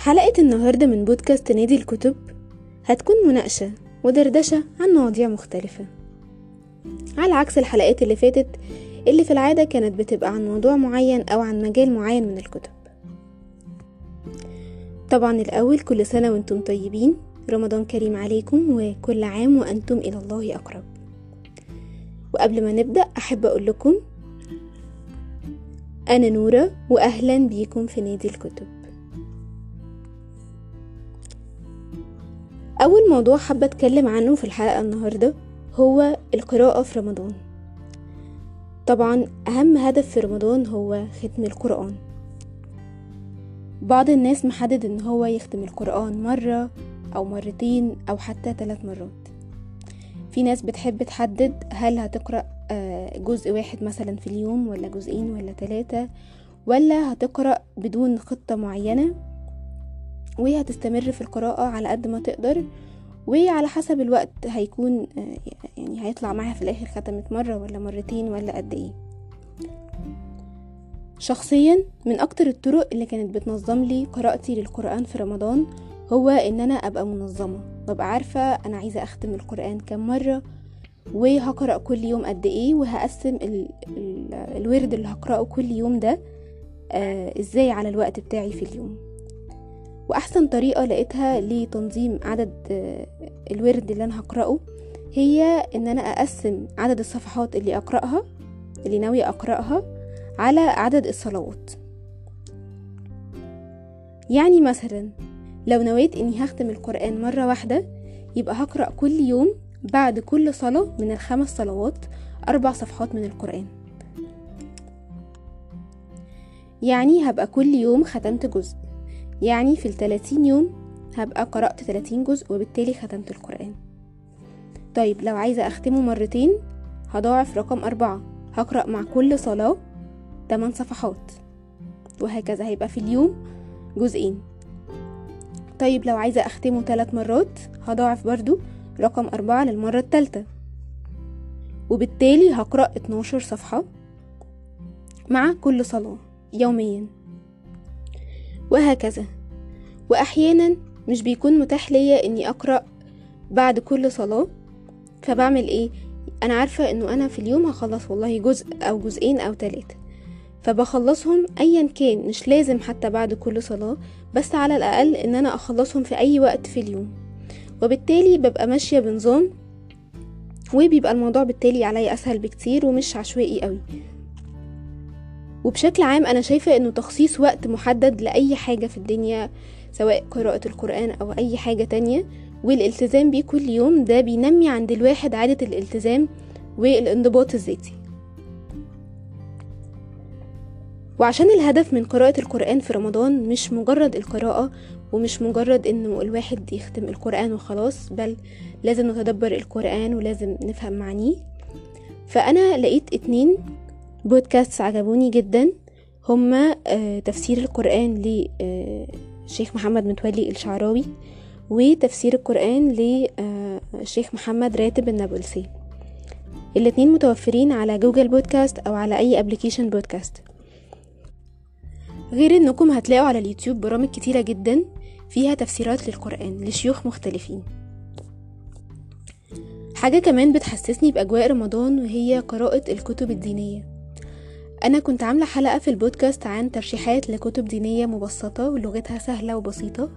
حلقة النهاردة من بودكاست نادي الكتب هتكون مناقشة ودردشة عن مواضيع مختلفة. على عكس الحلقات اللي فاتت اللي في العادة كانت بتبقى عن موضوع معين أو عن مجال معين من الكتب. طبعا الأول كل سنة وأنتم طيبين. رمضان كريم عليكم وكل عام وأنتم إلى الله أقرب. وقبل ما نبدأ أحب أقول لكم أنا نورة وأهلا بيكم في نادي الكتب. أول موضوع حابة أتكلم عنه في الحلقة النهاردة هو القراءة في رمضان. طبعا أهم هدف في رمضان هو ختم القرآن. بعض الناس محدد إن هو يختم القرآن مرة أو مرتين أو حتى ثلاث مرات. في ناس بتحب تحدد هل هتقرأ جزء واحد مثلا في اليوم ولا جزئين ولا ثلاثة ولا هتقرأ بدون خطة معينة. وهتستمر في القراءة على قد ما تقدر وعلى حسب الوقت هيكون يعني هيطلع معاها في الآخر ختمت مرة ولا مرتين ولا قد إيه. شخصيا من أكتر الطرق اللي كانت بتنظم لي قراءتي للقرآن في رمضان هو إن أنا أبقى منظمة. ببقى عارفة أنا عايزة أختم القرآن كم مرة وهقرأ كل يوم قد إيه وهقسم ال ال الورد اللي هقرأه كل يوم ده آه إزاي على الوقت بتاعي في اليوم. وأحسن طريقة لقيتها لتنظيم عدد آه الورد اللي أنا هقرأه هي إن أنا أقسم عدد الصفحات اللي أقرأها اللي ناوية أقرأها على عدد الصلوات. يعني مثلا لو نويت إني هختم القرآن مرة واحدة يبقى هقرأ كل يوم بعد كل صلاة من الخمس صلوات أربع صفحات من القرآن. يعني هبقى كل يوم ختمت جزء. يعني في التلاتين يوم هبقى قرأت تلاتين جزء وبالتالي ختمت القرآن. طيب لو عايزة أختمه مرتين هضاعف رقم أربعة هقرأ مع كل صلاة 8 صفحات. وهكذا هيبقى في اليوم جزئين. طيب لو عايزة أختمه ثلاث مرات هضاعف برضو رقم أربعة للمرة التالتة. وبالتالي هقرأ 12 صفحة مع كل صلاة يوميا. وهكذا. وأحيانا مش بيكون متاح ليا إني أقرأ بعد كل صلاة فبعمل إيه؟ أنا عارفة إنه أنا في اليوم هخلص والله جزء أو جزئين أو تلاتة فبخلصهم ايا كان مش لازم حتى بعد كل صلاة بس على الأقل إن أنا أخلصهم في أي وقت في اليوم. وبالتالي ببقى ماشية بنظام وبيبقى الموضوع بالتالي عليا أسهل بكتير ومش عشوائي قوي وبشكل عام أنا شايفة إنه تخصيص وقت محدد لأي حاجة في الدنيا سواء قراءة القرآن أو أي حاجة تانية والالتزام بيه كل يوم ده بينمي عند الواحد عادة الالتزام والانضباط الذاتي. وعشان الهدف من قراءة القرآن في رمضان مش مجرد القراءة ومش مجرد انه الواحد يختم القرآن وخلاص بل لازم نتدبر القرآن ولازم نفهم معانيه. فأنا لقيت اتنين بودكاست عجبوني جدا. هما تفسير القرآن لشيخ محمد متولي الشعراوي وتفسير القرآن لشيخ محمد راتب النابلسي. الاتنين متوفرين على Google Podcast أو على أي application بودكاست. غير إنكم هتلاقوا على اليوتيوب برامج كتيرة جدا فيها تفسيرات للقرآن لشيوخ مختلفين. حاجة كمان بتحسسني بأجواء رمضان وهي قراءة الكتب الدينية. أنا كنت عاملة حلقة في البودكاست عن ترشيحات لكتب دينية مبسطة ولغتها سهلة وبسيطة.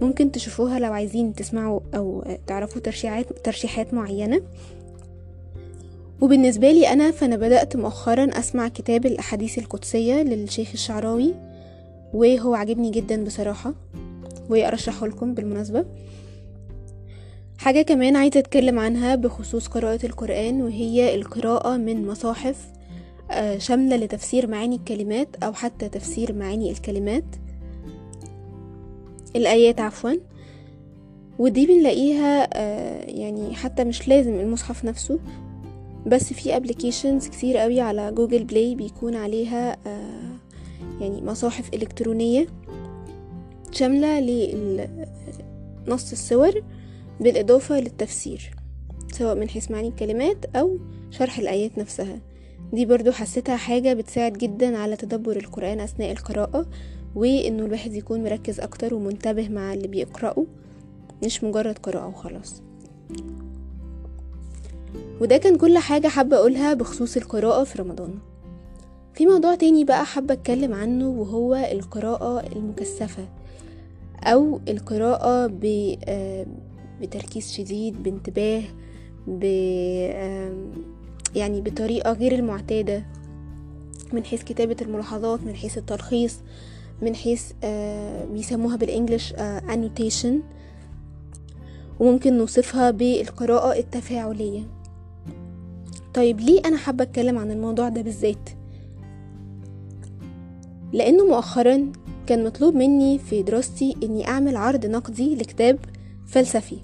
ممكن تشوفوها لو عايزين تسمعوا أو تعرفوا ترشيحات, ترشيحات معينة. وبالنسبة لي أنا فأنا بدأت مؤخرا أسمع كتاب الأحاديث القدسية للشيخ الشعراوي وهو عجبني جدا بصراحة وأرشحه لكم بالمناسبة. حاجة كمان عايزة أتكلم عنها بخصوص قراءة القرآن وهي القراءة من مصاحف شاملة لتفسير معاني الكلمات أو حتى تفسير معاني الكلمات. الآيات عفوا. ودي بنلاقيها يعني حتى مش لازم المصحف نفسه بس في applications كتير قوي على Google Play بيكون عليها يعني مصاحف إلكترونية شاملة لنص السور بالإضافة للتفسير سواء من حيث معاني الكلمات أو شرح الآيات نفسها. دي برضو حسيتها حاجة بتساعد جدا على تدبر القرآن أثناء القراءة وإنه الواحد يكون مركز أكتر ومنتبه مع اللي بيقرأه مش مجرد قراءة وخلاص. وده كان كل حاجة حابة أقولها بخصوص القراءة في رمضان. في موضوع تاني بقى حابة أتكلم عنه وهو القراءة المكثفة أو القراءة بتركيز شديد بانتباه يعني بطريقة غير المعتادة من حيث كتابة الملاحظات من حيث التلخيص من حيث بيسموها بالإنجليش annotation وممكن نوصفها بالقراءة التفاعلية. طيب ليه أنا حابة أتكلم عن الموضوع ده بالذات؟ لأنه مؤخرا كان مطلوب مني في دراستي أني أعمل عرض نقدي لكتاب فلسفي.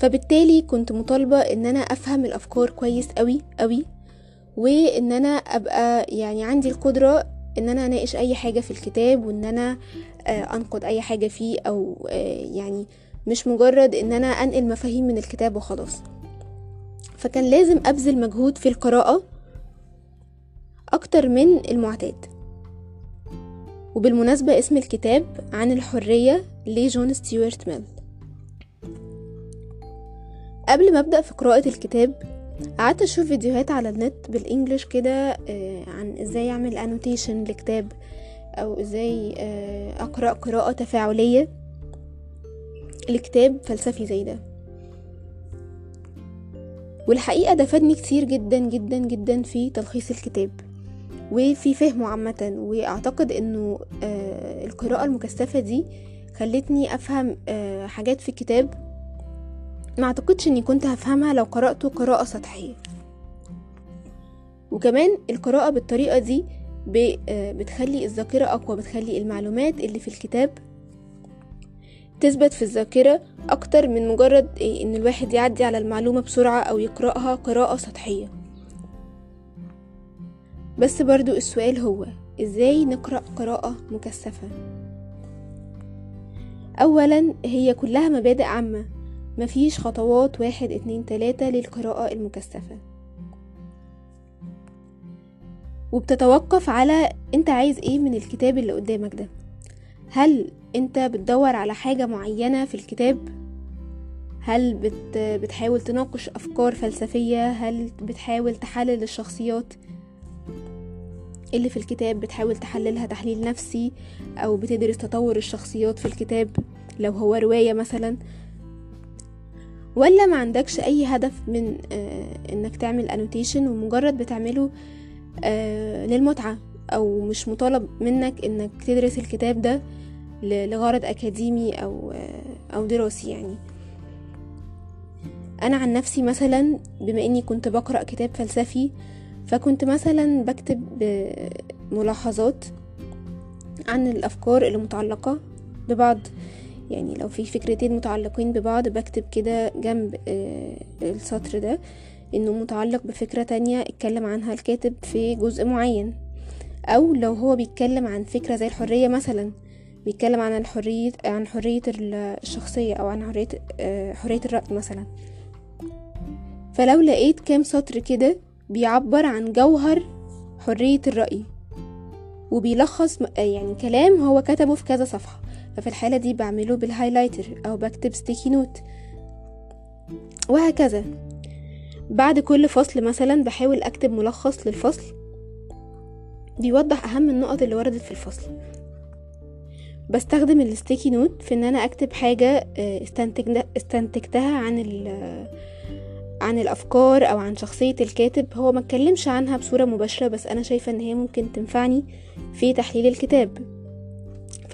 فبالتالي كنت مطالبة إن أنا أفهم الأفكار كويس قوي قوي وإن أنا أبقى يعني عندي القدرة إن أنا أناقش أي حاجة في الكتاب وإن أنا أنقد أي حاجة فيه أو يعني مش مجرد إن أنا أنقل مفاهيم من الكتاب وخلاص. فكان لازم أبذل مجهود في القراءة أكتر من المعتاد. وبالمناسبة اسم الكتاب عن الحرية لجون ستيوارت ميل. قبل ما أبدأ في قراءة الكتاب قعدت أشوف فيديوهات على النت بالإنجلش كده عن إزاي أعمل انوتيشن لكتاب أو إزاي أقرأ قراءة تفاعلية لكتاب فلسفي زي ده. والحقيقة ده فادني كتير جدا جدا جدا في تلخيص الكتاب وفي فهمه عامة وأعتقد إنه القراءة المكثفة دي خلتني أفهم حاجات في الكتاب ما اعتقدش اني كنت هفهمها لو قرأته قراءة سطحية. وكمان القراءة بالطريقة دي بتخلي الذاكرة أقوى بتخلي المعلومات اللي في الكتاب تثبت في الذاكرة أكتر من مجرد إن الواحد يعدي على المعلومة بسرعة أو يقرأها قراءة سطحية. بس برضو السؤال هو إزاي نقرأ قراءة مكثفة؟ أولا هي كلها مبادئ عامة. مفيش خطوات واحد اتنين تلاتة للقراءة المكثفة. وبتتوقف على انت عايز إيه من الكتاب اللي قدامك ده. هل انت بتدور على حاجة معينة في الكتاب؟ هل بت بتحاول تناقش أفكار فلسفية؟ هل بتحاول تحلل الشخصيات اللي في الكتاب؟ بتحاول تحللها تحليل نفسي؟ أو بتدرس تطور الشخصيات في الكتاب؟ لو هو رواية مثلا ولا ما عندكش أي هدف من آه إنك تعمل انوتيشن ومجرد بتعمله آه للمتعة أو مش مطالب منك إنك تدرس الكتاب ده لغرض أكاديمي أو آه أو دراسي يعني. أنا عن نفسي مثلا بما إني كنت بقرأ كتاب فلسفي فكنت مثلا بكتب ملاحظات عن الأفكار اللي متعلقه ببعض يعني لو في فكرتين متعلقين ببعض بكتب كده جنب السطر ده إنه متعلق بفكرة تانية اتكلم عنها الكاتب في جزء معين. أو لو هو بيتكلم عن فكرة زي الحرية مثلا بيتكلم عن الحرية عن حرية الشخصية أو عن حرية حرية الرأي مثلا. فلو لقيت كام سطر كده بيعبر عن جوهر حرية الرأي وبيلخص يعني كلام هو كتبه في كذا صفحة. ففي الحالة دي بعمله بال highlighter أو بكتب sticky note وهكذا. بعد كل فصل مثلا بحاول أكتب ملخص للفصل. بيوضح أهم النقط اللي وردت في الفصل. بستخدم ال sticky note في إن أنا أكتب حاجة استنتجتها عن عن الأفكار أو عن شخصية الكاتب. هو ما اتكلمش عنها بصورة مباشرة بس أنا شايفة إن هي ممكن تنفعني في تحليل الكتاب.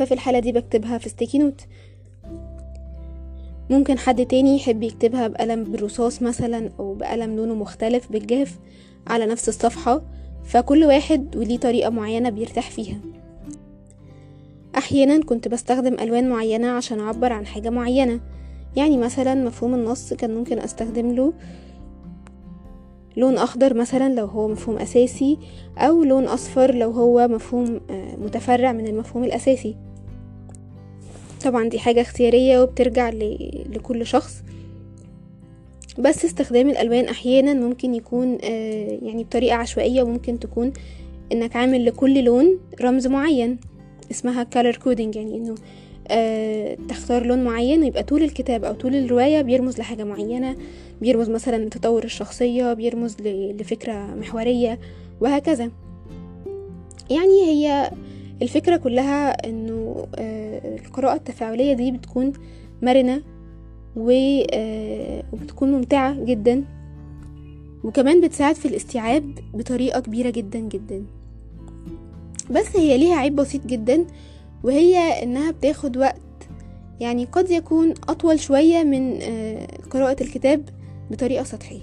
ففي الحالة دي بكتبها في sticky note ممكن حد تاني يحب يكتبها بقلم بالرصاص مثلا أو بقلم لونه مختلف بالجاف على نفس الصفحة فكل واحد وليه طريقة معينة بيرتاح فيها. أحيانا كنت بستخدم ألوان معينة عشان أعبر عن حاجة معينة يعني مثلا مفهوم النص كان ممكن أستخدم له لون أخضر مثلا لو هو مفهوم أساسي أو لون أصفر لو هو مفهوم متفرع من المفهوم الأساسي. طبعا دي حاجة اختيارية وبترجع لكل شخص. بس استخدام الألوان أحيانا ممكن يكون يعني بطريقة عشوائية وممكن تكون إنك عامل لكل لون رمز معين اسمها color coding يعني إنه آه تختار لون معين ويبقى طول الكتاب أو طول الرواية بيرمز لحاجة معينة بيرمز مثلا لتطور الشخصية بيرمز لفكرة محورية وهكذا. يعني هي الفكرة كلها إنه آه القراءة التفاعلية دي بتكون مرنة وبتكون ممتعة جدا. وكمان بتساعد في الاستيعاب بطريقة كبيرة جدا جدا. بس هي ليها عيب بسيط جدا وهي إنها بتاخد وقت. يعني قد يكون أطول شوية من قراءة الكتاب بطريقة سطحية.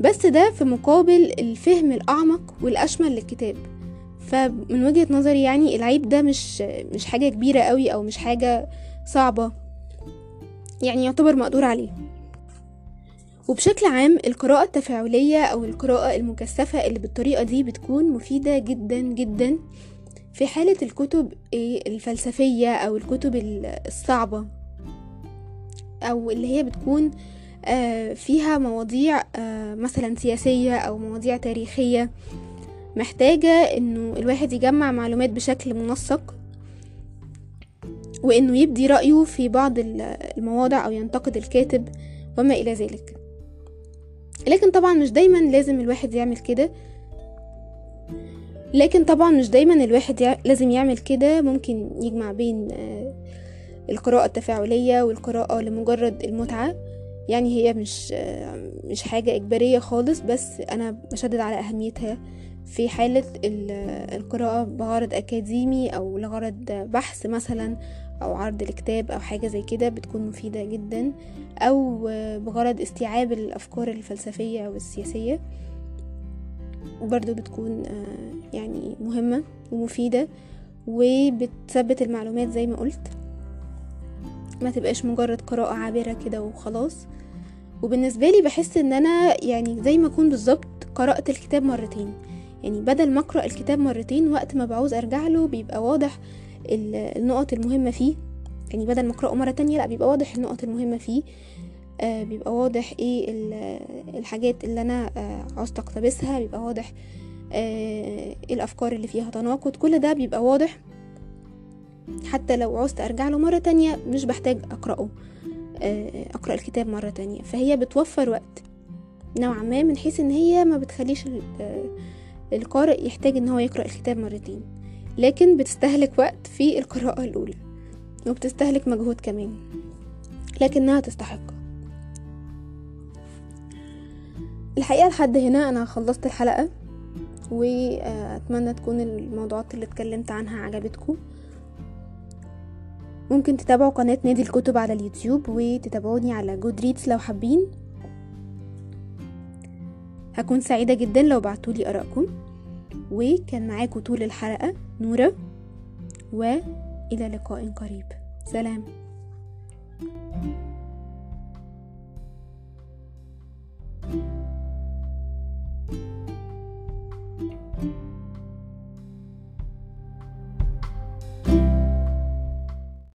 بس ده في مقابل الفهم الأعمق والأشمل للكتاب. فمن وجهة نظري يعني العيب ده مش مش حاجة كبيرة قوي أو مش حاجة صعبة. يعني يعتبر مقدور عليه. وبشكل عام القراءة التفاعلية أو القراءة المكثفة اللي بالطريقة دي بتكون مفيدة جدا جدا في حالة الكتب الفلسفية أو الكتب الصعبة. أو اللي هي بتكون فيها مواضيع مثلا سياسية أو مواضيع تاريخية. محتاجة إنه الواحد يجمع معلومات بشكل منسق وإنه يبدي رأيه في بعض المواضع أو ينتقد الكاتب وما إلى ذلك. لكن طبعا مش دايما لازم الواحد يعمل كده. لكن طبعا مش دايما الواحد يع... لازم يعمل كده. ممكن يجمع بين القراءة التفاعلية والقراءة لمجرد المتعة. يعني هي مش مش حاجة إجبارية خالص بس أنا بشدد على أهميتها في حالة القراءة بغرض أكاديمي أو لغرض بحث مثلا أو عرض الكتاب أو حاجة زي كده بتكون مفيدة جدا أو بغرض استيعاب الأفكار الفلسفية أو السياسية برضو بتكون يعني مهمة ومفيدة وبتثبت المعلومات زي ما قلت. ما تبقاش مجرد قراءة عابرة كده وخلاص. وبالنسبة لي بحس إن أنا يعني زي ما أكون بالظبط قرأت الكتاب مرتين. يعني بدل ما أقرأ الكتاب مرتين وقت ما بعوز أرجع له بيبقى واضح النقط المهمة فيه. يعني بدل ما أقرأه مرة تانية لأ بيبقى واضح النقط المهمة فيه. آه بيبقى واضح إيه الحاجات اللي أنا آه عاوزة اقتبسها بيبقى واضح آه الأفكار اللي فيها تناقض كل ده بيبقى واضح. حتى لو عوزت أرجع له مرة تانية مش بحتاج أقرأه أقرأ الكتاب مرة تانية. فهي بتوفر وقت نوعا ما من حيث إن هي ما بتخليش القارئ يحتاج إن هو يقرأ الكتاب مرتين لكن بتستهلك وقت في القراءة الأولى وبتستهلك مجهود كمان لكنها تستحق. الحقيقة لحد هنا أنا خلصت الحلقة وأتمنى تكون الموضوعات اللي اتكلمت عنها عجبتكم. ممكن تتابعوا قناة نادي الكتب على اليوتيوب وتتابعوني على جود ريدز لو حابين. هكون سعيدة جدا لو بعتولي آرائكم. وكان معاكم طول الحلقة نورة وإلى لقاء قريب. سلام.